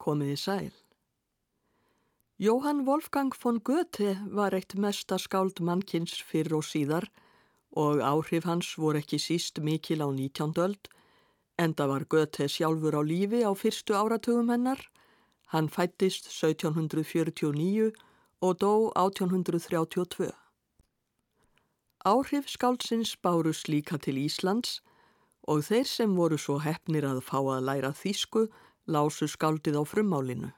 komiði sæl. Jóhann Wolfgang von Goethe var eitt mesta skáld mannkins fyrr og síðar og áhrif hans voru ekki síst mikil á 19. öld, enda var Goethe sjálfur á lífi á fyrstu áratugum hennar. Hann fættist 1749 og dó 1832. Áhrif skáldsins bárus líka til Íslands og þeir sem voru svo hefnir að fá að læra þýsku lásu skáldið á frummálinu.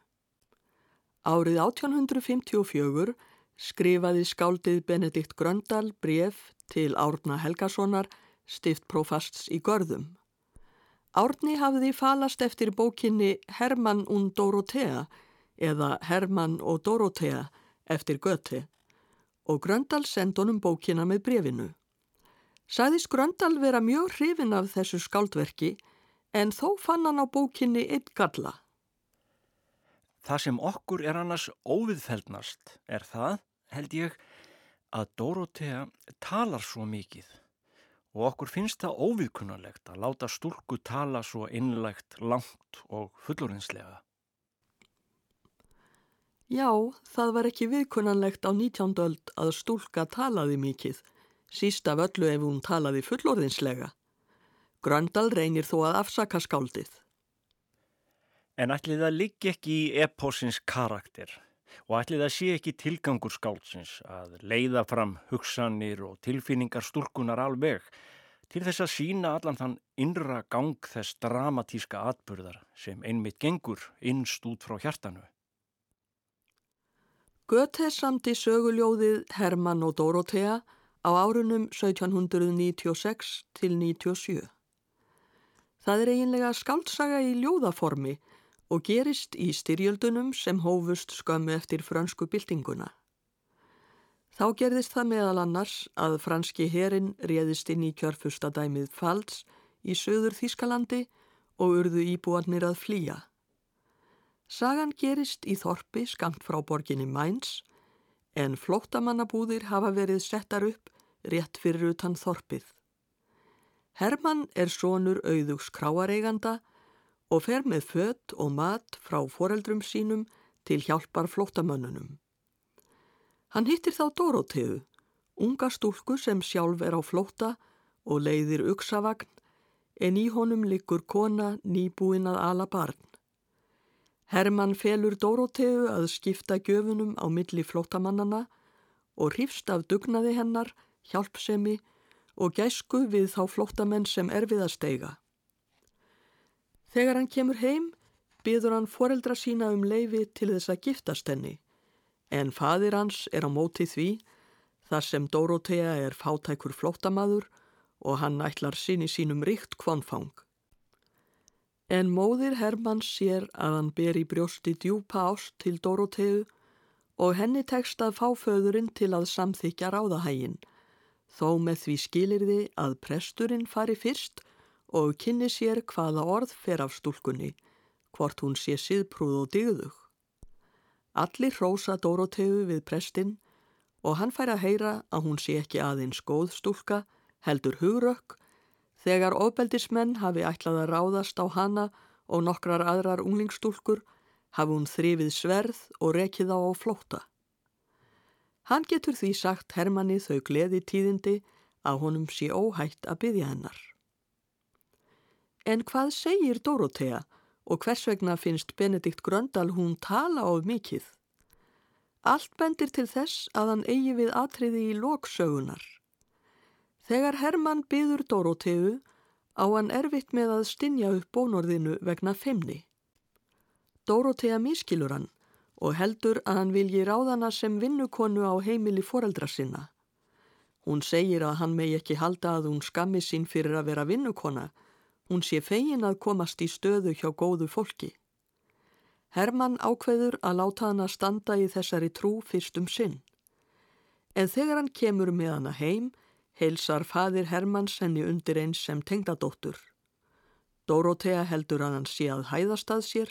Árið 1854 skrifaði skáldið Benedikt Gröndal bref til Árna Helgasonar, stiftprófasts í Görðum. Árni hafði falast eftir bókinni Hermann und Dorothea eða Hermann og Dorothea eftir Göti og Gröndal send honum bókina með brefinu. Sæðis Gröndal vera mjög hrifin af þessu skáldverki en þó fann hann á bókinni eitt galla. Það sem okkur er annars óviðfeldnast er það, held ég, að Dorothea talar svo mikið og okkur finnst það óviðkunnarlegt að láta stúlku tala svo innlegt, langt og fullorinslega. Já, það var ekki viðkunnanlegt á 19. öld að stúlka talaði mikið, síst af öllu ef hún talaði fullorðinslega. Gröndal reynir þó að afsaka skáldið. En ætli það liggi ekki í eposins karakter og ætli það sé ekki tilgangur skáldsins að leiða fram hugsanir og tilfinningar stúlkunar alveg til þess að sína allan þann innra gang þess dramatíska atbyrðar sem einmitt gengur innst út frá hjartanu. Göte samti söguljóðið Hermann og Dorothea á árunum 1796 til 97. Það er eiginlega skáltsaga í ljóðaformi og gerist í styrjöldunum sem hófust skömmu eftir fransku byltinguna. Þá gerðist það meðal annars að franski herin réðist inn í kjörfustadæmið Pfalz í söður Þískalandi og urðu íbúanir að flýja. Sagan gerist í Þorpi skamt frá borginni Mainz en flóttamannabúðir hafa verið settar upp rétt fyrir utan Þorpið. Hermann er sonur auðugs kráareiganda og fer með fött og mat frá foreldrum sínum til hjálpar flóttamönnunum. Hann hittir þá Dorotheu, unga stúlku sem sjálf er á flóta og leiðir uksavagn en í honum liggur kona nýbúin að ala barn. Hermann felur Dóróteu að skipta gjöfunum á milli flótamannana og hrifst af dugnaði hennar, hjálpsemi og gæsku við þá flótamenn sem er við að steiga. Þegar hann kemur heim, byður hann foreldra sína um leifi til þess að giftast henni, en fadir hans er á móti því þar sem Dórótea er fátækur flótamaður og hann ætlar síni sínum ríkt kvonfang. En móðir Hermanns sér að hann ber í brjósti djúpa ást til Dorotheu og henni tekst að fá föðurinn til að samþykja ráðahægin, þó með því skilirði að presturinn fari fyrst og kynni sér hvaða orð fer af stúlkunni, hvort hún sé síðprúð og digðug. Allir hrósa Dorotheu við prestinn og hann fær að heyra að hún sé ekki aðeins góð stúlka, heldur hugrökk Þegar ofbeldismenn hafi ætlað að ráðast á hana og nokkrar aðrar unglingstúlkur hafi hún þrifið sverð og rekið á á flóta. Hann getur því sagt Hermanni þau gleði tíðindi að honum sé óhætt að byggja hennar. En hvað segir Dorothea og hvers vegna finnst Benedikt Gröndal hún tala á mikið? Allt bendir til þess að hann eigi við atriði í loksögunar. Þegar Hermann byður Dorotheu á hann erfitt með að stinja upp bónorðinu vegna femni. Dorothea mískilur hann og heldur að hann vilji ráðana sem vinnukonu á heimili foreldra sinna. Hún segir að hann megi ekki halda að hún skammi sín fyrir að vera vinnukona. Hún sé fegin að komast í stöðu hjá góðu fólki. Hermann ákveður að láta hann að standa í þessari trú fyrst um sinn. En þegar hann kemur með hana heim, heilsar fadir Hermanns henni undir eins sem tengdadóttur. Dórótea heldur að hann sé að hæðast að sér,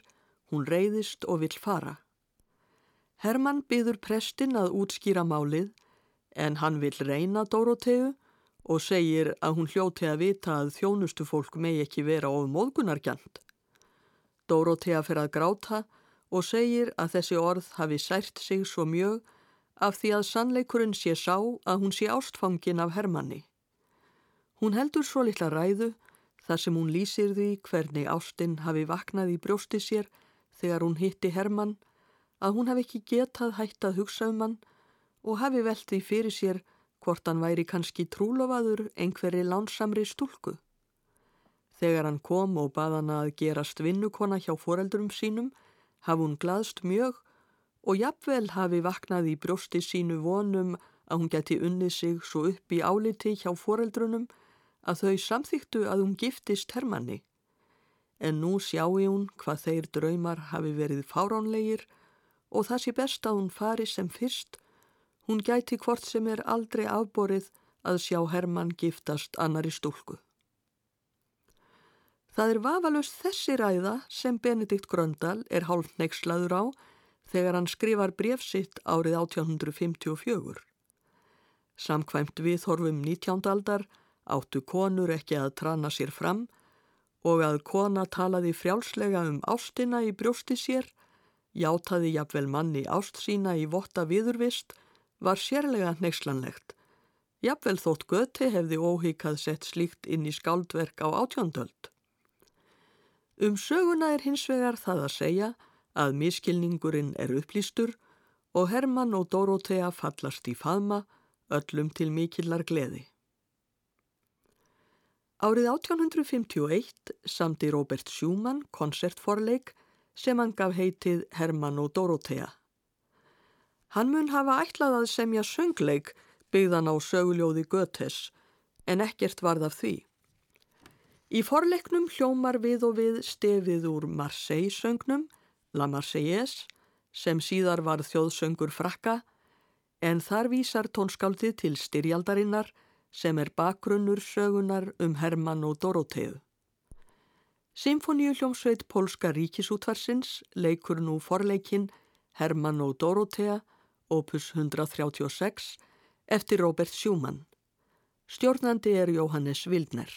hún reyðist og vill fara. Hermann byður prestin að útskýra málið en hann vill reyna Dóróteu og segir að hún hljóti að vita að þjónustu fólk megi ekki vera of móðgunargjant. Dórótea fer að gráta og segir að þessi orð hafi sært sig svo mjög af því að sannleikurinn sé sá að hún sé ástfangin af Hermanni. Hún heldur svo litla ræðu þar sem hún lýsir því hvernig ástinn hafi vaknað í brjósti sér þegar hún hitti Hermann, að hún hafi ekki getað hætt að hugsa um hann og hafi velt því fyrir sér hvort hann væri kannski trúlofaður einhverri lánsamri stúlku. Þegar hann kom og bað hann að gerast vinnukona hjá foreldurum sínum, hafi hún glaðst mjög og jafnvel hafi vaknað í brjósti sínu vonum að hún geti unnið sig svo upp í áliti hjá foreldrunum að þau samþýttu að hún giftist Hermanni. En nú sjáu hún hvað þeir draumar hafi verið fáránlegir og það sé best að hún fari sem fyrst. Hún gæti hvort sem er aldrei afborið að sjá Hermann giftast annari stúlku. Það er vafalust þessi ræða sem Benedikt Gröndal er hálf neykslaður á þegar hann skrifar brefsitt árið 1854. Samkvæmt við horfum 19. aldar áttu konur ekki að trana sér fram og að kona talaði frjálslega um ástina í brjósti sér, játaði jafnvel manni ást sína í votta viðurvist, var sérlega neykslanlegt. Jafnvel þótt göti hefði óhíkað sett slíkt inn í skáldverk á átjóndöld. Um söguna er hins vegar það að segja að miskilningurinn er upplýstur og Hermann og Dorothea fallast í faðma öllum til mikillar gleði. Árið 1851 samti Robert Schumann konsertforleik sem hann gaf heitið Hermann og Dorothea. Hann mun hafa ætlað að semja söngleik byggðan á söguljóði Götes en ekkert varð af því. Í forleiknum hljómar við og við stefið úr Marseille söngnum, La Marseillaise, sem síðar var þjóðsöngur frakka, en þar vísar tónskáldið til styrjaldarinnar sem er bakgrunnur sögunar um Hermann og Dorotheu. Symfoníu hljómsveit Polska ríkisútvarsins leikur nú forleikin Hermann og Dorothea, opus 136, eftir Robert Schumann. Stjórnandi er Jóhannes Wildner.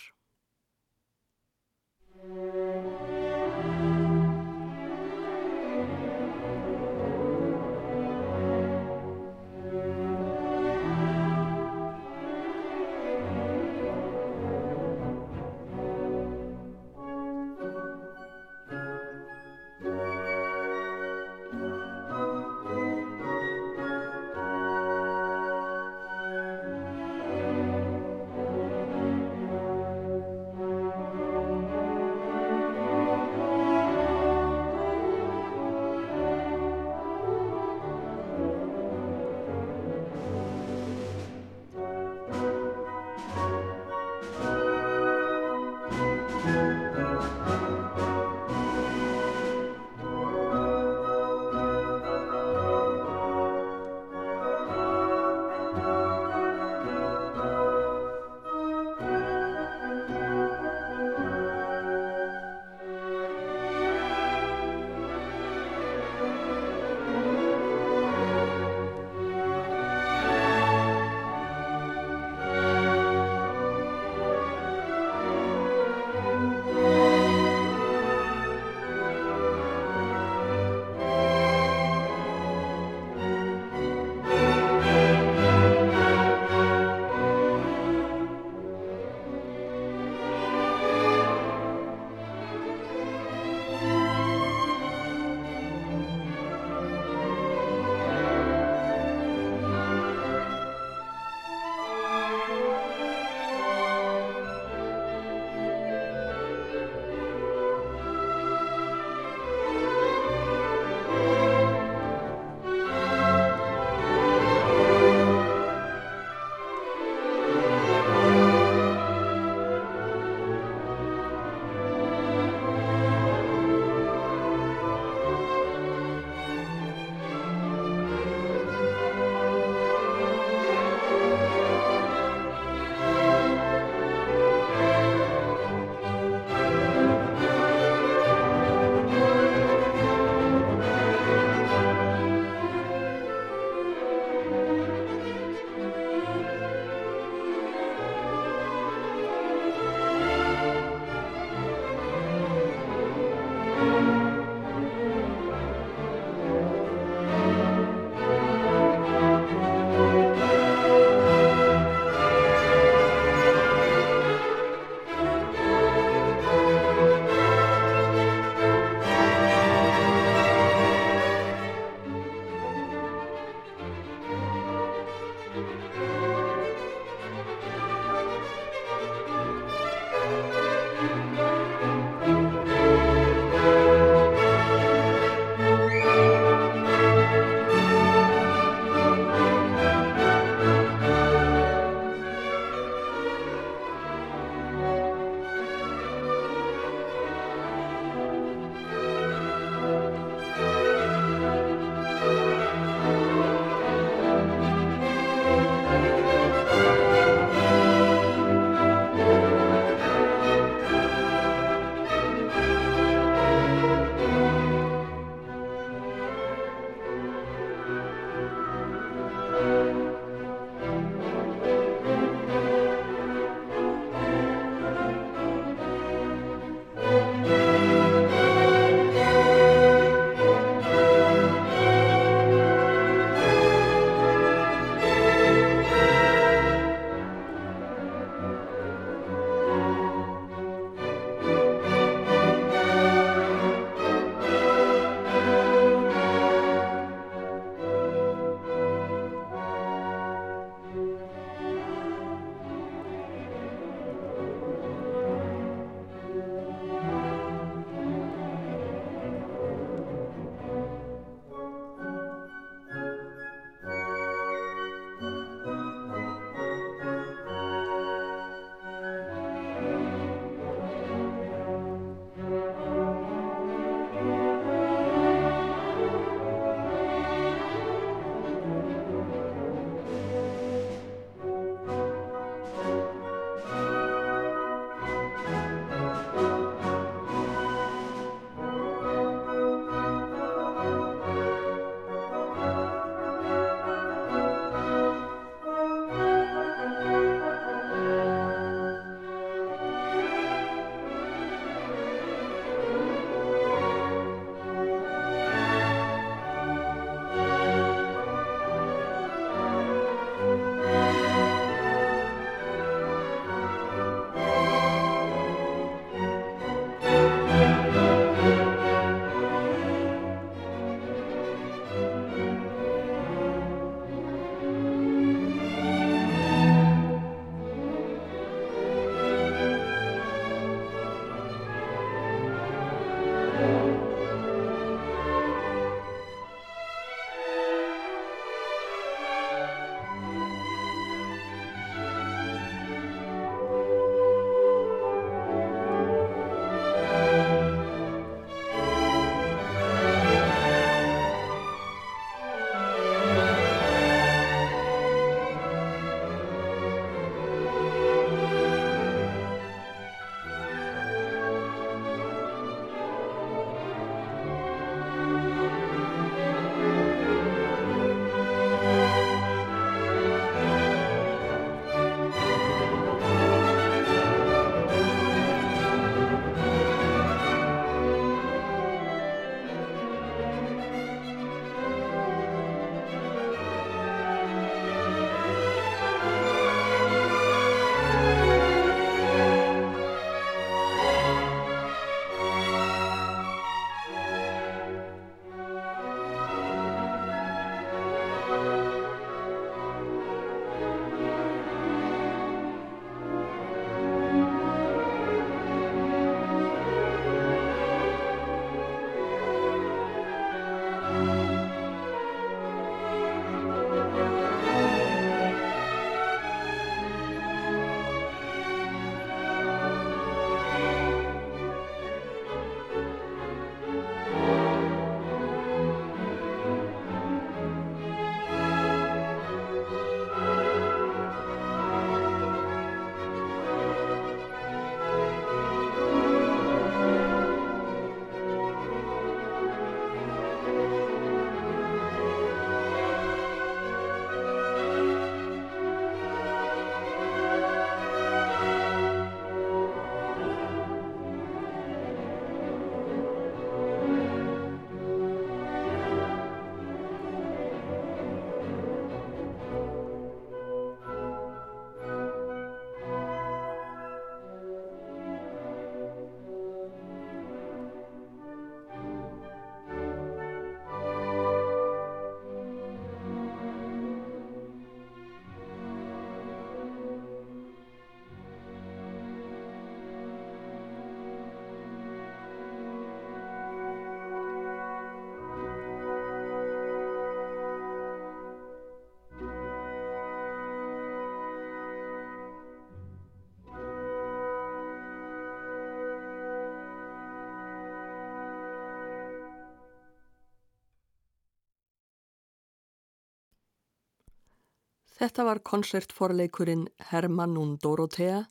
Þetta var konsertforleikurinn Hermann und Dorothea,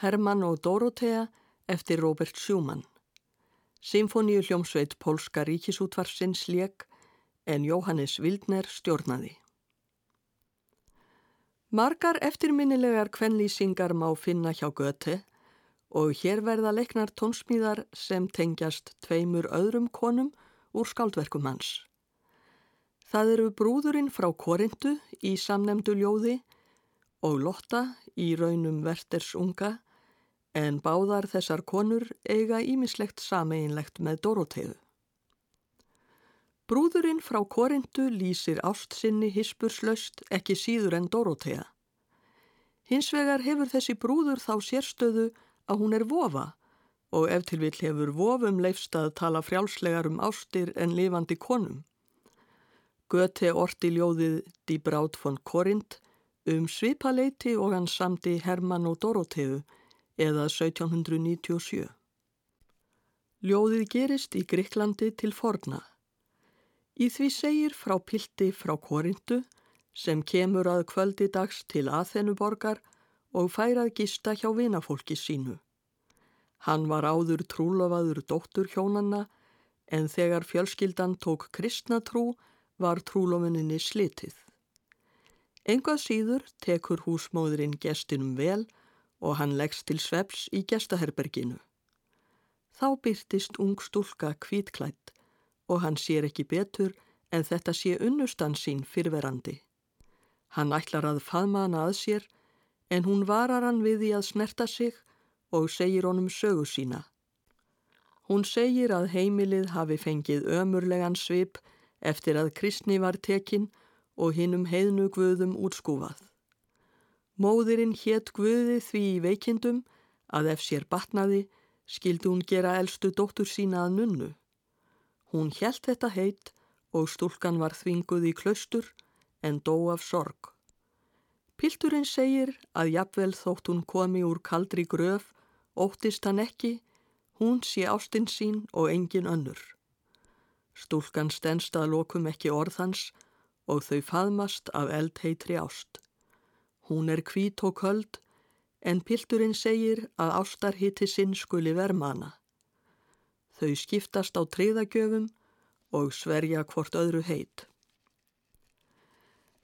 Hermann og Dorothea eftir Robert Schumann. Symfoníu hljómsveit Pólska ríkisútvarsins lék en Jóhannes Wildner stjórnaði. Margar eftirminnilegar kvenlýsingar má finna hjá Göte og hér verða leiknar tónsmíðar sem tengjast tveimur öðrum konum úr skáldverkum hans. Það eru brúðurinn frá Korindu í samnemdu ljóði og Lotta í raunum Verters unga en báðar þessar konur eiga ímislegt sameinlegt með Dorotheu. Brúðurinn frá Korindu lýsir ástsinni hispurslaust ekki síður en Dorothea. Hins vegar hefur þessi brúður þá sérstöðu að hún er vofa og ef til vill hefur vofum leifst að tala frjálslegar um ástir en lifandi konum. Göte orti ljóðið Die Braut von Korinth um svipaleiti og hann samti Hermann og Dorotheu eða 1797. Ljóðið gerist í Greiklandi til forna. Í því segir frá pilti frá Korintu sem kemur að kvöldi dags til Aþenuborgar og færað gista hjá vinafólki sínu. Hann var áður trúlofaður dóttur hjónanna en þegar fjölskyldan tók kristnatrú var trúlofuninni slitið. Engað síður tekur húsmóðurinn gestinum vel og hann leggst til sveps í gestaherberginu. Þá byrtist ung stúlka kvítklætt og hann sér ekki betur en þetta sé unnustan sín fyrverandi. Hann ætlar að faðma hana að sér en hún varar hann við því að snerta sig og segir honum sögu sína. Hún segir að heimilið hafi fengið ömurlegan svip eftir að kristni var tekinn og hinnum heiðnu guðum útskúfað. Móðirinn hétt guði því í veikindum að ef sér batnaði skildi hún gera eldstu dóttur sína að nunnu. Hún helt þetta heit og stúlkan var þvinguð í klaustur en dó af sorg. Pilturinn segir að jafnvel þótt hún komi úr kaldri gröf, óttist hann ekki, hún sé ástinn sín og engin önnur. Stúlkan stennst að lokum ekki orðhans og þau faðmast af eldheitri ást. Hún er hvít og köld en pilturinn segir að ástarhiti sinn skuli vermana. Þau skiptast á treyðagjöfum og sverja hvort öðru heit.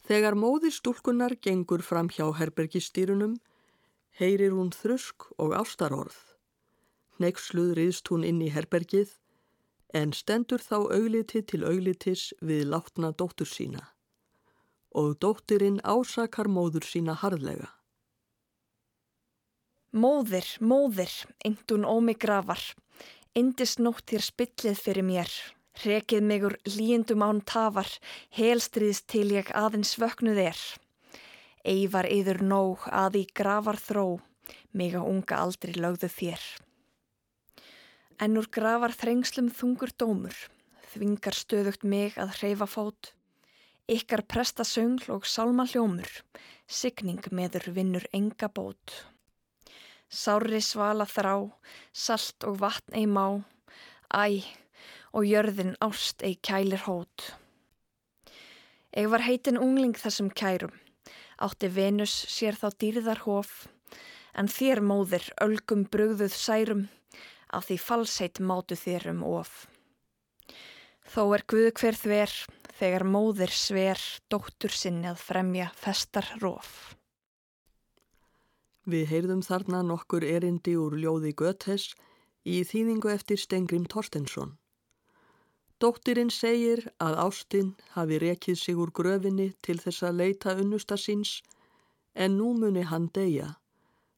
Þegar móðir stúlkunar gengur fram hjá herbergistýrunum, heyrir hún þrusk og ástarorð. Neiksluð riðst hún inn í herbergið en stendur þá augliti til auglitis við látna dóttur sína og dóttirinn ásakar móður sína harðlega. Móðir, móðir, eintun ómi grafar, indist nótt þér spillið fyrir mér, rekið mig úr líndum án tafar, helstriðst til ég aðeins vöknuð er. Eyvar yður nóg að í grafar þró, mig á unga aldri lögðu þér. En úr grafar þrengslum þungur dómur, þvingar stöðugt mig að hreyfa fót. Ykkar presta söngl og sálma hljómur, signing meður vinnur enga bót. Sári svala þrá, salt og vatn ei má, æ, og jörðin ást ei kælir hót. Eg var heitin ungling þessum kærum, átti Venus sér þá dýrðar hóf, en þér móðir ölgum brugðuð særum, að því falsheit mátu þér um of. Þó er Guð hver þver, þegar móðir sver, dóttur sinni að fremja festar róf. Við heyrðum þarna nokkur erindi úr ljóði Götes í þýðingu eftir Stengrim Torstensson. Dóttirinn segir að Ástinn hafi rekið sig úr gröfinni til þess að leita unnusta síns en nú muni hann deyja,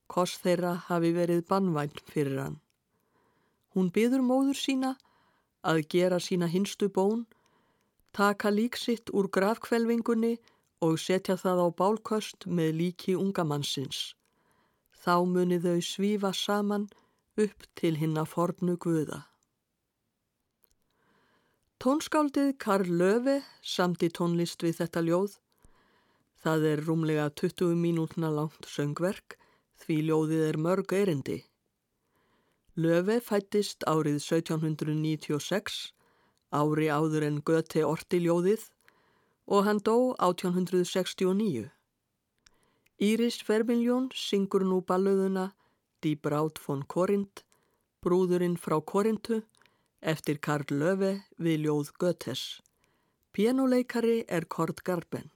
kost þeirra hafi verið bannvænt fyrir hann. Hún byður móður sína að gera sína hinstu bón, taka líksitt úr grafkvelvingunni og setja það á bálköst með líki ungamannsins. Þá muni þau svífa saman upp til hinn að fornu guða. Tónskáldið Karl Löfi samt í tónlist við þetta ljóð. Það er rúmlega 20 mínútna langt söngverk því ljóðið er mörg erindi. Löfi fættist árið 1796, ári áður en Göte orti ljóðið og hann dó 1869. Íris Vermiljón syngur nú balluðuna Die Braut von Korinth, brúðurinn frá Korintu, eftir Karl Löfe við ljóð Götes. Pianoleikari er Kort Garben.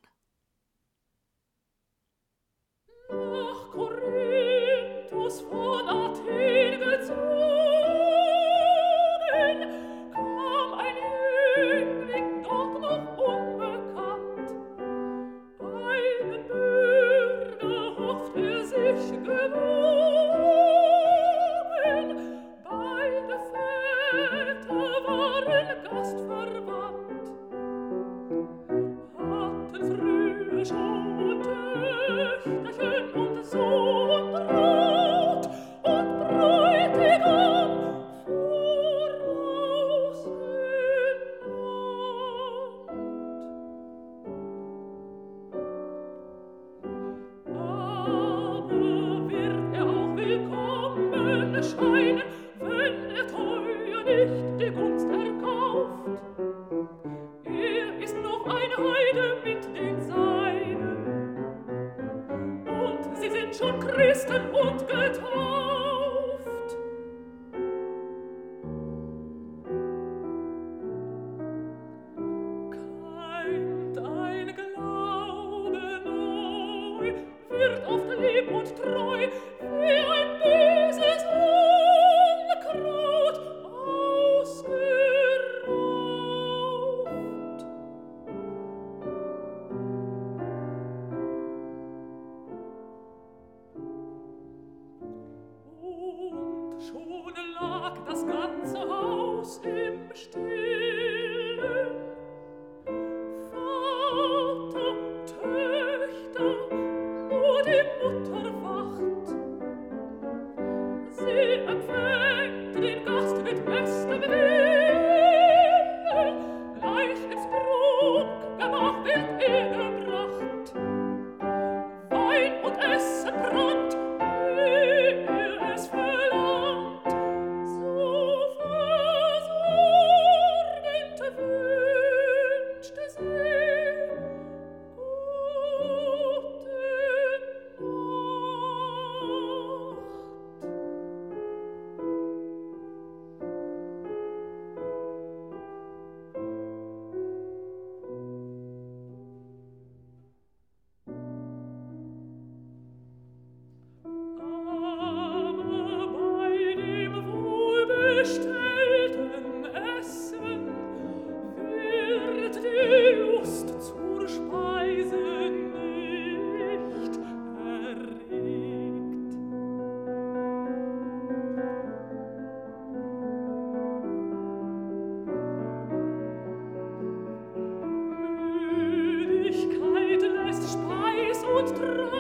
und Traum.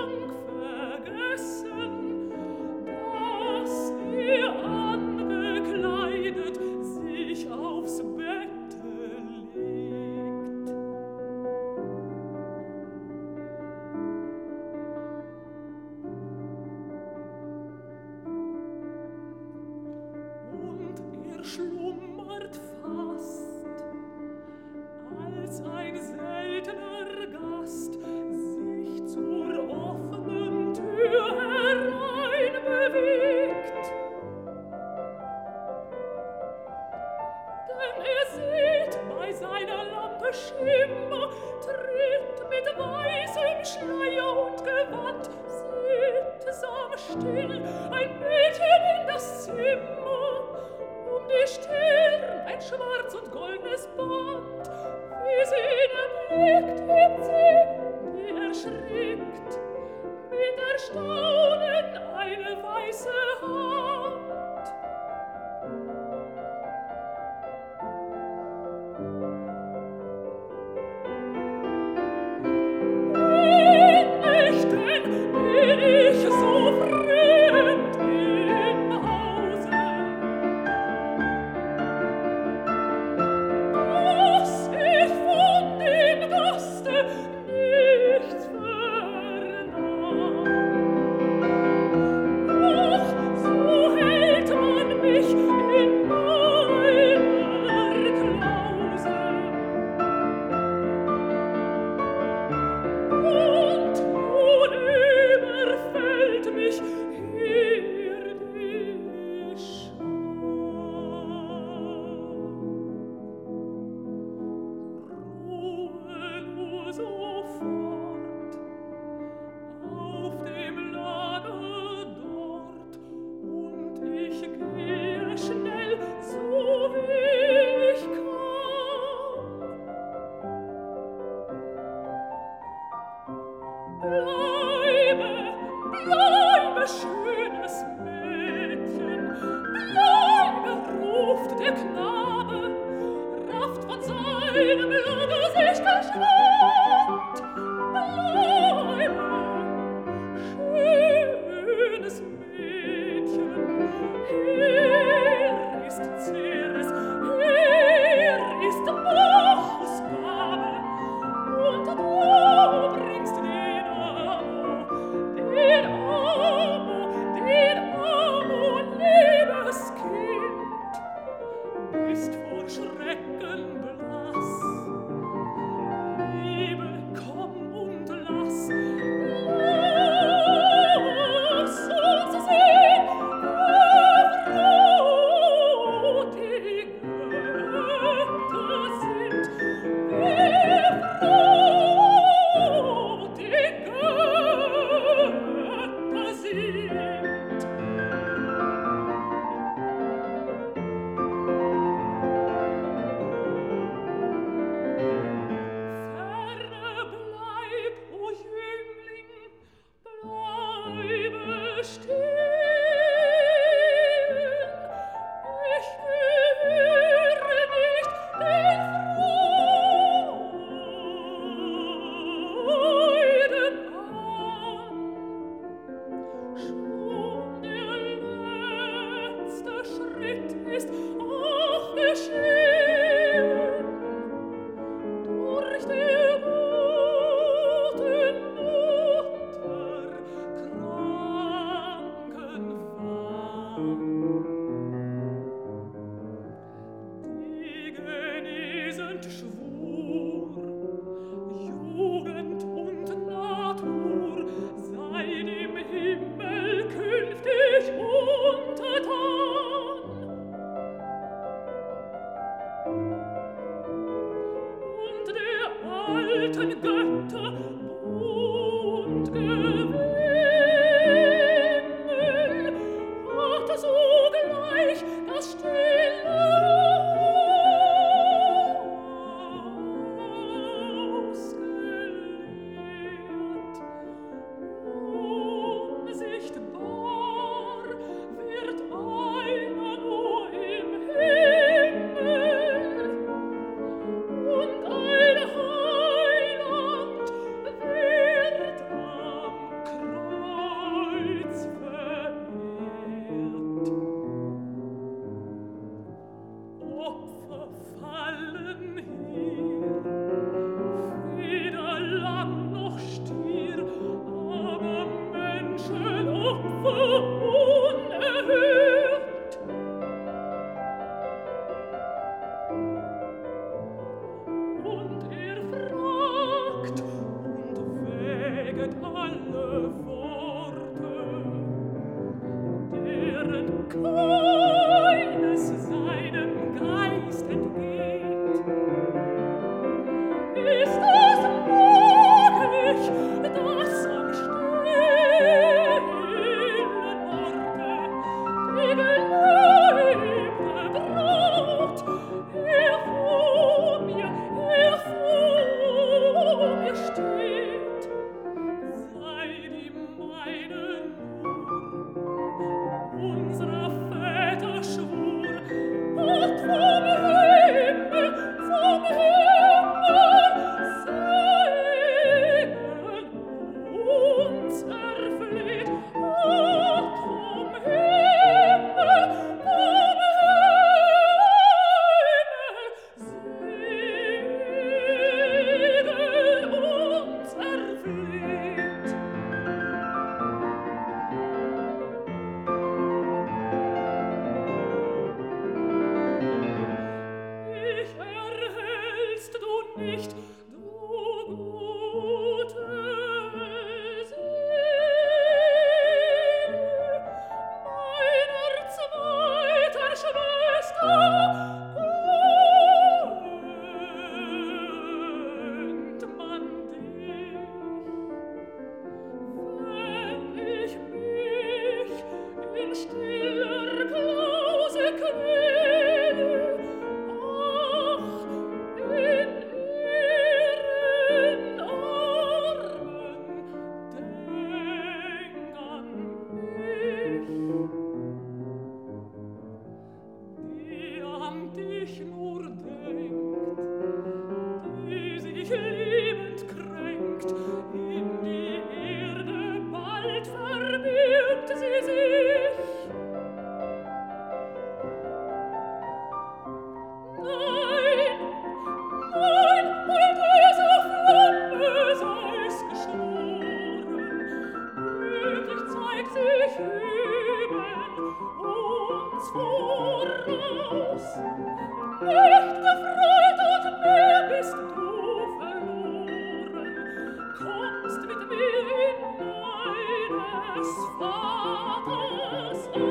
des Vaters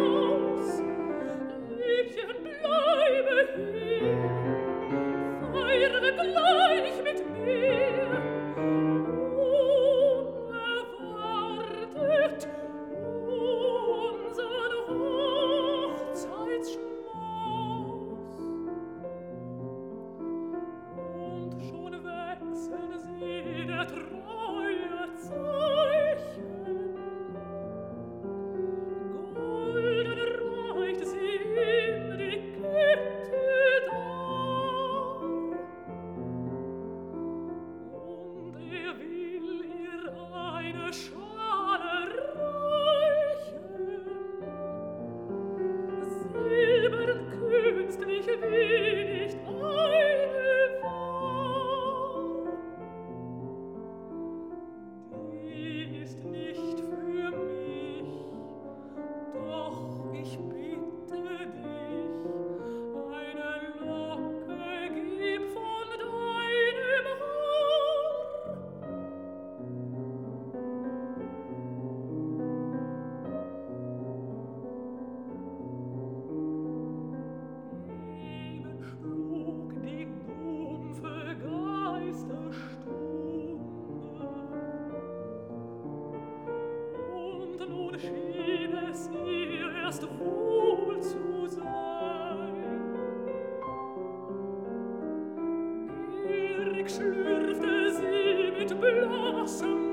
ich schlürfte sie mit blassem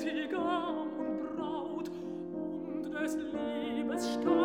Bräutigam und Braut und des Liebes Stadt.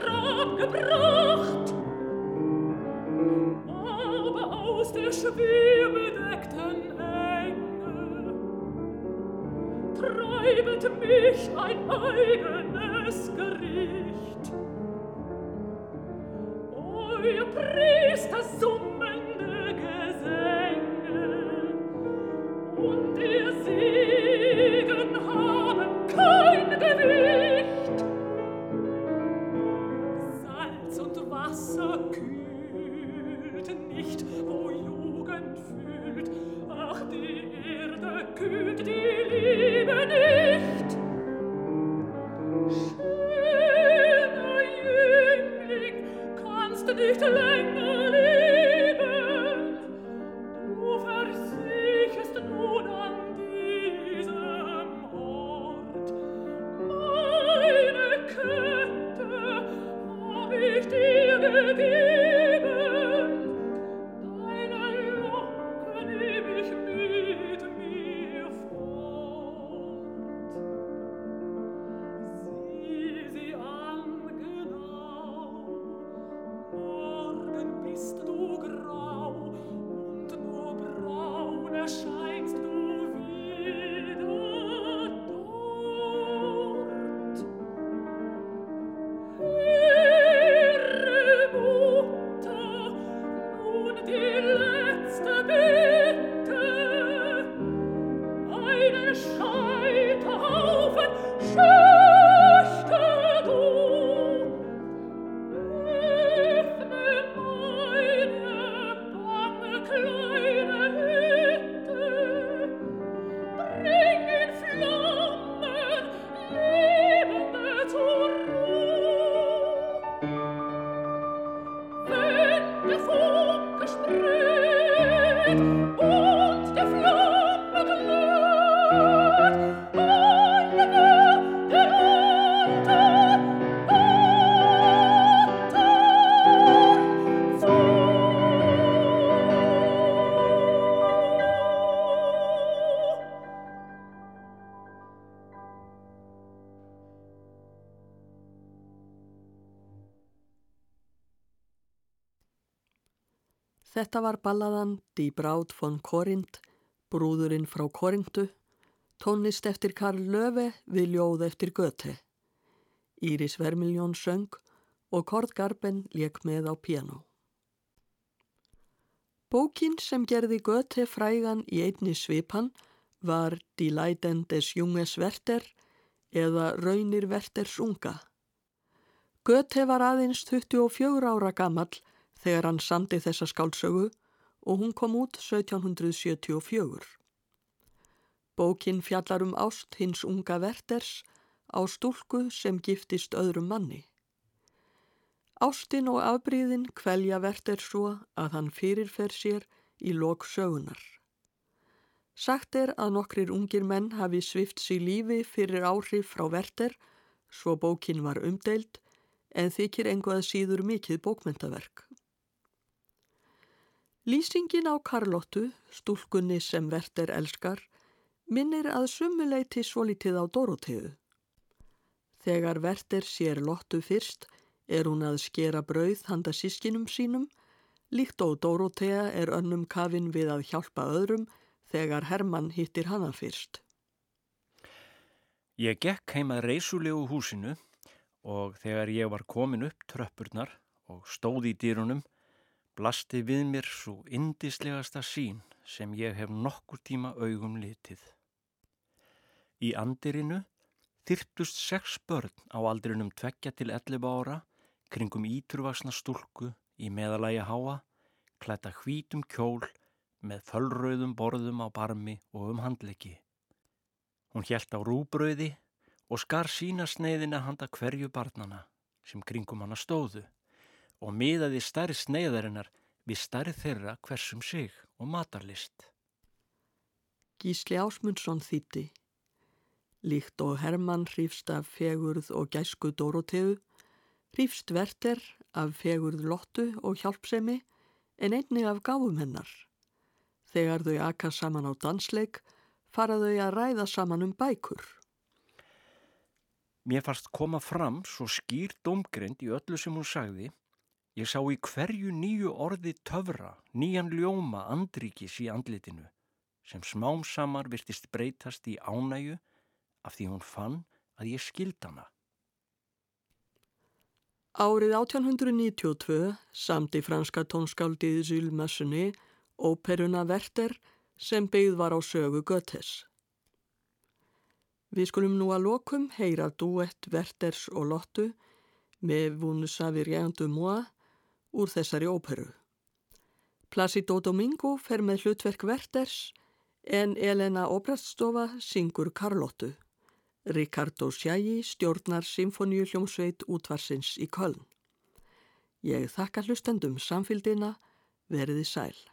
Grab gebracht. Aber aus der schwebedeckten Enge treibet mich ein eigenes Gericht. Euer Priester summt Þetta var balladan Die Braut von Korinth, brúðurinn frá Korintu, tónlist eftir Karl Löfe við ljóð eftir Göte. Íris Vermiljón söng og Kord Garben leik með á piano. Bókin sem gerði Göte frægan í einni svipan var Die Leiden des Junges Werther eða Raunir Werthers unga. Göte var aðeins 24 ára gammal þegar hann samdi þessa skálsögu og hún kom út 1774. Bókin fjallar um ást hins unga Verters á stúlku sem giftist öðrum manni. Ástin og afbríðin kvelja Verter svo að hann fyrirfer sér í lok sögunar. Sagt er að nokkrir ungir menn hafi svift sér lífi fyrir áhrif frá Verter, svo bókin var umdeild, en þykir enguð síður mikið bókmentaverk. Lýsingin á Karlottu, stúlkunni sem Verter elskar, minnir að sumuleiti svolítið á Dorotheu. Þegar Verter sér Lottu fyrst er hún að skera brauð handa sískinum sínum, líkt og Dorothea er önnum kafin við að hjálpa öðrum þegar Hermann hittir hana fyrst. Ég gekk heimað reysulegu húsinu og þegar ég var komin upp tröppurnar og stóð í dýrunum blasti við mér svo indislegasta sín sem ég hef nokkur tíma augum litið. Í andirinu þyrptust sex börn á aldrinum tveggja til 11 ára kringum íturvaksna stúlku í meðalægi háa, klæta hvítum kjól með föllröðum borðum á barmi og um handleggi. Hún hjælt á rúbröði og skar sína sneiðina handa hverju barnana sem kringum hana stóðu og miðaði stærri sneiðarinnar við stærri þeirra hversum sig og matarlist. Gísli Ásmundsson þýtti. Líkt og Hermann hrýfst af fegurð og gæsku Dóroteu, hrýfst Verter af fegurð Lottu og hjálpsemi en einni af gáfum hennar. Þegar þau akka saman á dansleik, fara þau að ræða saman um bækur. Mér fannst koma fram svo skýr domgrind í öllu sem hún sagði Ég sá í hverju nýju orði töfra, nýjan ljóma andríkis í andlitinu sem smám samar virtist breytast í ánægu af því hún fann að ég skild hana. Árið 1892 samti franska tónskáldið Zylmassunni óperuna Verter sem byggð var á sögu Götes. Við skulum nú að lokum heyra duett Verters og Lottu með rien de moi úr þessari óperu. Placido Domingo fer með hlutverk Verters en Elena Obraststofa syngur Karlottu. Ricardo Sjægi stjórnar Symfoníu hljómsveit útvarsins í Köln. Ég þakka hlustendum samfildina, veriði sæl.